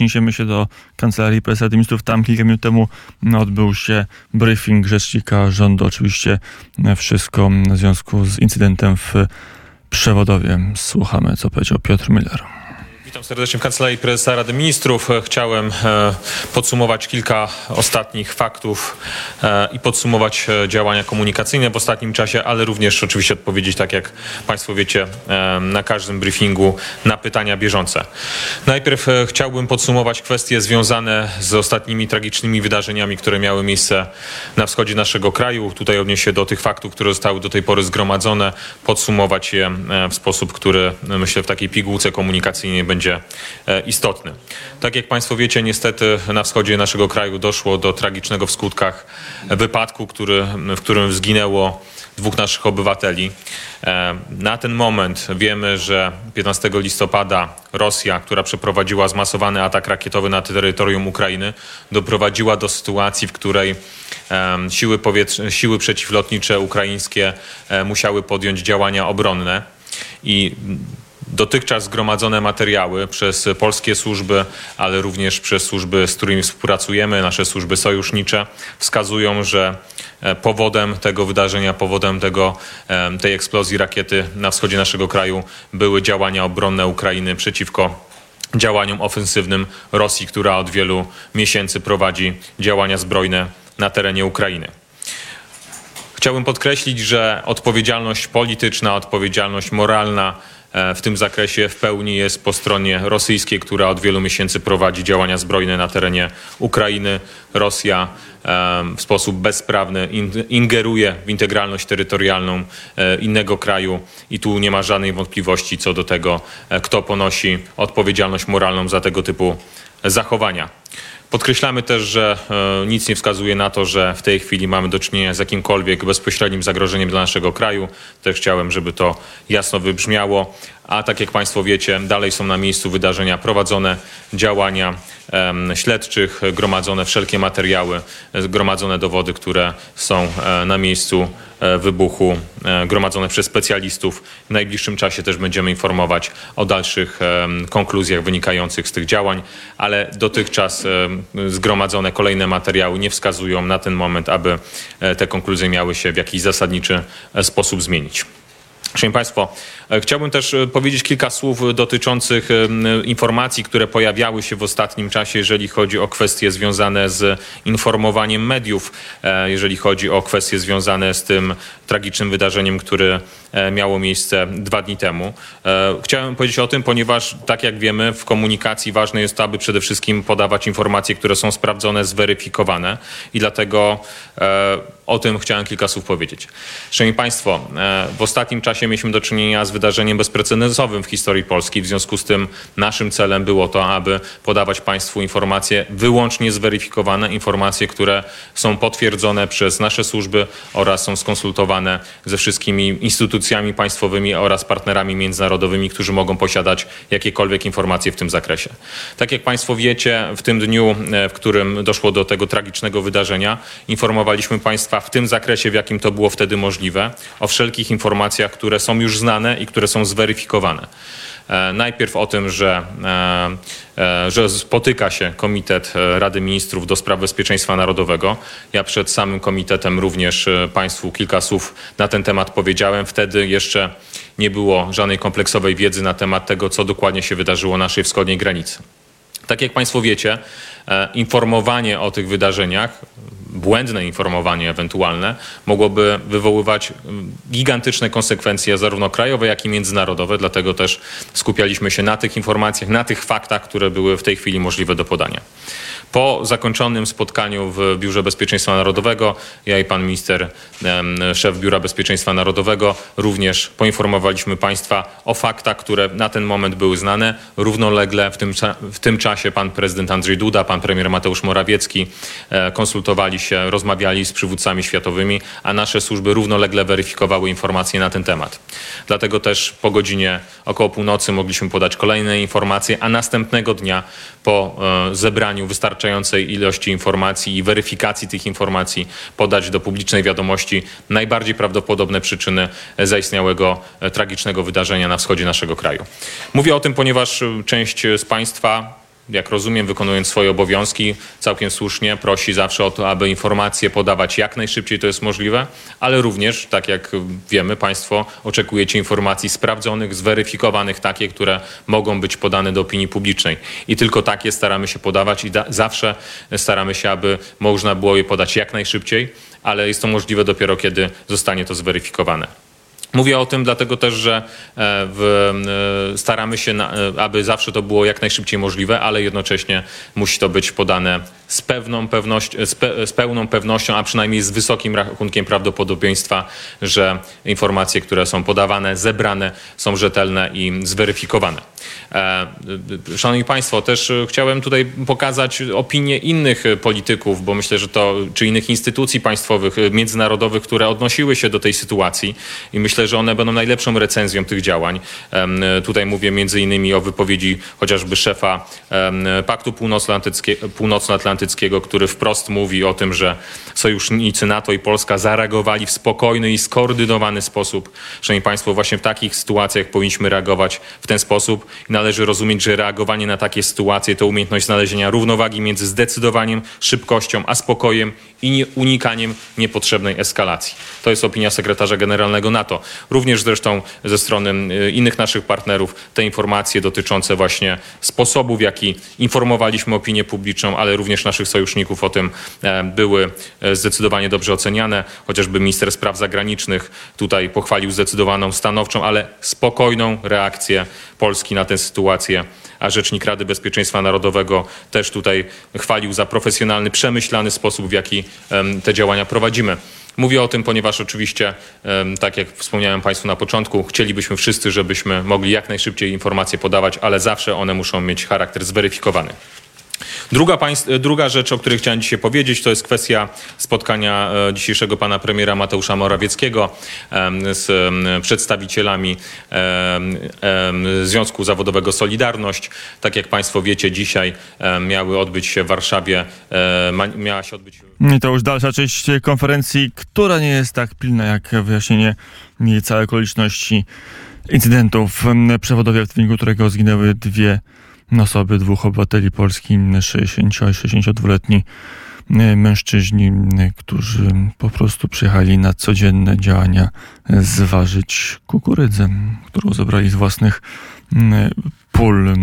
przeniesiemy się do Kancelarii Prezesa Ministrów. Tam kilka minut temu odbył się briefing rzecznika rządu. Oczywiście wszystko w związku z incydentem w Przewodowie. Słuchamy, co powiedział Piotr Miller. Witam serdecznie w Kancelarii Prezesa Rady Ministrów. Chciałem e, podsumować kilka ostatnich faktów e, i podsumować e, działania komunikacyjne w ostatnim czasie, ale również oczywiście odpowiedzieć, tak jak Państwo wiecie, na każdym briefingu na pytania bieżące. Najpierw chciałbym podsumować kwestie związane z ostatnimi tragicznymi wydarzeniami, które miały miejsce na wschodzie naszego kraju. Tutaj odnieść się do tych faktów, które zostały do tej pory zgromadzone, podsumować je w sposób, który myślę w takiej pigułce komunikacyjnej będzie będzie e, istotny. Tak jak Państwo wiecie, niestety na wschodzie naszego kraju doszło do tragicznego w skutkach wypadku, który, w którym zginęło dwóch naszych obywateli. E, na ten moment wiemy, że 15 listopada Rosja, która przeprowadziła zmasowany atak rakietowy na terytorium Ukrainy, doprowadziła do sytuacji, w której siły, powietrze, siły przeciwlotnicze ukraińskie e, musiały podjąć działania obronne. I dotychczas zgromadzone materiały przez polskie służby, ale również przez służby, z którymi współpracujemy, nasze służby sojusznicze, wskazują, że e, powodem tego wydarzenia, powodem tego, e, tej eksplozji rakiety na wschodzie naszego kraju były działania obronne Ukrainy przeciwko działaniom ofensywnym Rosji, która od wielu miesięcy prowadzi działania zbrojne na terenie Ukrainy. Chciałbym podkreślić, że odpowiedzialność polityczna, odpowiedzialność moralna w tym zakresie w pełni jest po stronie rosyjskiej, która od wielu miesięcy prowadzi działania zbrojne na terenie Ukrainy. Rosja e, w sposób bezprawny ingeruje w integralność terytorialną e, innego kraju i tu nie ma żadnej wątpliwości co do tego, kto ponosi odpowiedzialność moralną za tego typu zachowania. Podkreślamy też, że nic nie wskazuje na to, że w tej chwili mamy do czynienia z jakimkolwiek bezpośrednim zagrożeniem dla naszego kraju. Też chciałem, żeby to jasno wybrzmiało. A tak jak Państwo wiecie, dalej są na miejscu wydarzenia prowadzone działania śledczych, gromadzone wszelkie materiały, gromadzone dowody, które są e, na miejscu e, wybuchu, e, gromadzone przez specjalistów. W najbliższym czasie też będziemy informować o dalszych konkluzjach wynikających z tych działań, ale dotychczas zgromadzone kolejne materiały nie wskazują na ten moment, aby te konkluzje miały się w jakiś zasadniczy sposób zmienić. Szanowni Państwo, e, chciałbym też e, powiedzieć kilka słów dotyczących e, informacji, które pojawiały się w ostatnim czasie, jeżeli chodzi o kwestie związane z informowaniem mediów, jeżeli chodzi o kwestie związane z tym tragicznym wydarzeniem, które miało miejsce dwa dni temu. Chciałem powiedzieć o tym, ponieważ tak jak wiemy, w komunikacji ważne jest to, aby przede wszystkim podawać informacje, które są sprawdzone, zweryfikowane i dlatego o tym chciałem kilka słów powiedzieć. Szanowni Państwo, w ostatnim czasie czasie mieliśmy do czynienia z wydarzeniem bezprecedensowym w historii Polski. W związku z tym naszym celem było to, aby podawać Państwu informacje wyłącznie zweryfikowane, informacje, które są potwierdzone przez nasze służby oraz są skonsultowane ze wszystkimi instytucjami państwowymi oraz partnerami międzynarodowymi, którzy mogą posiadać jakiekolwiek informacje w tym zakresie. Tak jak Państwo wiecie, w tym dniu, e, w którym doszło do tego tragicznego wydarzenia, informowaliśmy Państwa w tym zakresie, w jakim to było wtedy możliwe, o wszelkich informacjach, które są już znane i które są zweryfikowane. E, najpierw o tym, że, e, e, że spotyka się Komitet Rady Ministrów do spraw bezpieczeństwa narodowego. Ja przed samym komitetem również Państwu kilka słów na ten temat powiedziałem. Wtedy jeszcze nie było żadnej kompleksowej wiedzy na temat tego, co dokładnie się wydarzyło na naszej wschodniej granicy. Tak jak Państwo wiecie, informowanie o tych wydarzeniach błędne informowanie ewentualne mogłoby wywoływać mm, gigantyczne konsekwencje zarówno krajowe, jak i międzynarodowe. Dlatego też skupialiśmy się na tych informacjach, na tych faktach, które były w tej chwili możliwe do podania. Po zakończonym spotkaniu w Biurze Bezpieczeństwa Narodowego, ja i pan minister, szef Biura Bezpieczeństwa Narodowego, również poinformowaliśmy państwa o faktach, które na ten moment były znane. Równolegle w tym, w tym czasie pan prezydent Andrzej Duda, pan premier Mateusz Morawiecki e, konsultowali się, rozmawiali z przywódcami światowymi, a nasze służby równolegle weryfikowały informacje na ten temat. Dlatego też po godzinie około północy mogliśmy podać kolejne informacje, a następnego dnia po e, zebraniu wystarczającej ilości informacji i weryfikacji tych informacji podać do publicznej wiadomości najbardziej prawdopodobne przyczyny zaistniałego e, tragicznego wydarzenia na wschodzie naszego kraju. Mówię o tym, ponieważ część z Państwa jak rozumiem, wykonując swoje obowiązki, całkiem słusznie prosi zawsze o to, aby informacje podawać jak najszybciej to jest możliwe, ale również, tak jak wiemy, Państwo oczekujecie informacji sprawdzonych, zweryfikowanych, takie, które mogą być podane do opinii publicznej. I tylko takie staramy się podawać i zawsze staramy się, aby można było je podać jak najszybciej, ale jest to możliwe dopiero, kiedy zostanie to zweryfikowane. Mówię o tym dlatego też, że e, w, e, staramy się, na, e, aby zawsze to było jak najszybciej możliwe, ale jednocześnie musi to być podane z, pewną pewność, z, pe, z pełną pewnością, a przynajmniej z wysokim rachunkiem prawdopodobieństwa, że informacje, które są podawane, zebrane są rzetelne i zweryfikowane. Szanowni Państwo, też chciałem tutaj pokazać opinię innych polityków, bo myślę, że to, czy innych instytucji państwowych, międzynarodowych, które odnosiły się do tej sytuacji i myślę, że one będą najlepszą recenzją tych działań. Tutaj mówię między innymi o wypowiedzi chociażby szefa Paktu Północnoatlantyckiego, który wprost mówi o tym, że sojusznicy NATO i Polska zareagowali w spokojny i skoordynowany sposób. Szanowni Państwo, właśnie w takich sytuacjach powinniśmy reagować w ten sposób należy rozumieć, że reagowanie na takie sytuacje to umiejętność znalezienia równowagi między zdecydowaniem, szybkością, a spokojem i nie, unikaniem niepotrzebnej eskalacji. To jest opinia sekretarza generalnego NATO. Również zresztą ze strony y, innych naszych partnerów te informacje dotyczące właśnie sposobu, w jaki informowaliśmy opinię publiczną, ale również naszych sojuszników o tym e, były e, zdecydowanie dobrze oceniane. Chociażby minister spraw zagranicznych tutaj pochwalił zdecydowaną, stanowczą, ale spokojną reakcję Polski na tę sytuację a rzecznik Rady Bezpieczeństwa Narodowego też tutaj chwalił za profesjonalny, przemyślany sposób, w jaki te działania prowadzimy. Mówię o tym, ponieważ oczywiście, tak jak wspomniałem Państwu na początku, chcielibyśmy wszyscy, żebyśmy mogli jak najszybciej informacje podawać, ale zawsze one muszą mieć charakter zweryfikowany. Druga, druga rzecz, o której chciałem dzisiaj powiedzieć, to jest kwestia spotkania e, dzisiejszego pana premiera Mateusza Morawieckiego z przedstawicielami Związku Zawodowego Solidarność. Tak jak państwo wiecie, dzisiaj miały odbyć się w Warszawie, e, miała się odbyć... I to już dalsza część konferencji, która nie jest tak pilna jak wyjaśnienie całej okoliczności incydentów przewodowych, w wyniku którego zginęły dwie osoby, dwóch obywateli Polski, 60 62-letni e, mężczyźni, którzy po prostu przyjechali na codzienne działania zważyć kukurydzę, którą zebrali z własnych pól